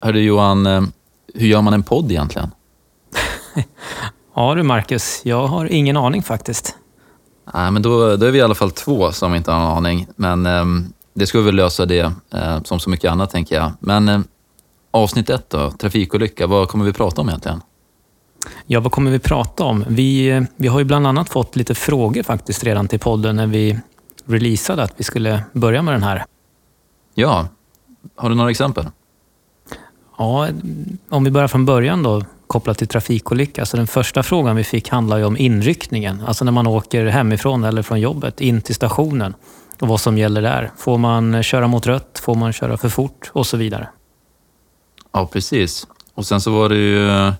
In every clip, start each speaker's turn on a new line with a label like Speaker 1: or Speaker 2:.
Speaker 1: Hörru Johan, eh, hur gör man en podd egentligen?
Speaker 2: ja du Marcus, jag har ingen aning faktiskt.
Speaker 1: Nej, men då, då är vi i alla fall två som inte har en aning. Men eh, det ska vi väl lösa det, eh, som så mycket annat tänker jag. Men eh, avsnitt ett då, trafikolycka, vad kommer vi prata om egentligen?
Speaker 2: Ja, vad kommer vi prata om? Vi, eh, vi har ju bland annat fått lite frågor faktiskt redan till podden när vi releasade att vi skulle börja med den här.
Speaker 1: Ja, har du några exempel?
Speaker 2: Ja, om vi börjar från början då, kopplat till trafikolycka. Så den första frågan vi fick handlar ju om inryckningen. Alltså när man åker hemifrån eller från jobbet in till stationen och vad som gäller där. Får man köra mot rött? Får man köra för fort? Och så vidare.
Speaker 1: Ja, precis. Och sen så var det ju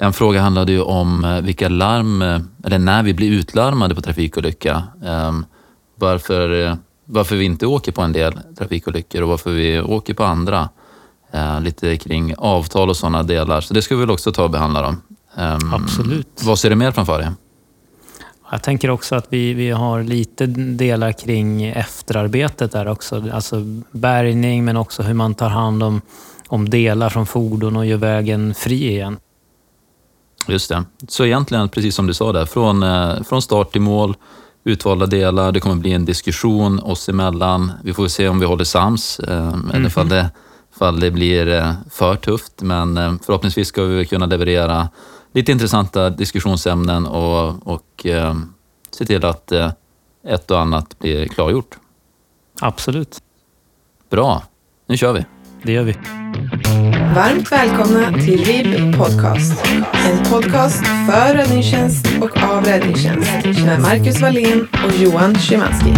Speaker 1: en fråga handlade ju om eh, vilka larm, eh, eller när vi blir utlarmade på trafikolycka. Ehm, varför, eh, varför vi inte åker på en del trafikolyckor och varför vi åker på andra. Eh, lite kring avtal och sådana delar. Så det ska vi väl också ta och behandla. Då.
Speaker 2: Um, Absolut.
Speaker 1: Vad ser du mer framför dig?
Speaker 2: Jag tänker också att vi, vi har lite delar kring efterarbetet där också. Alltså bärgning men också hur man tar hand om, om delar från fordon och gör vägen fri igen.
Speaker 1: Just det. Så egentligen, precis som du sa där, från, eh, från start till mål, utvalda delar, det kommer bli en diskussion oss emellan. Vi får se om vi håller sams, mm -hmm. eller ifall det fall det blir eh, för tufft. Men eh, förhoppningsvis ska vi kunna leverera lite intressanta diskussionsämnen och, och eh, se till att ett och annat blir klargjort.
Speaker 2: Absolut.
Speaker 1: Bra, nu kör vi.
Speaker 2: Det gör vi.
Speaker 3: Varmt välkomna till RIB Podcast. En podcast för räddningstjänst och av räddningstjänst med Marcus Wallin och Johan Szymanski.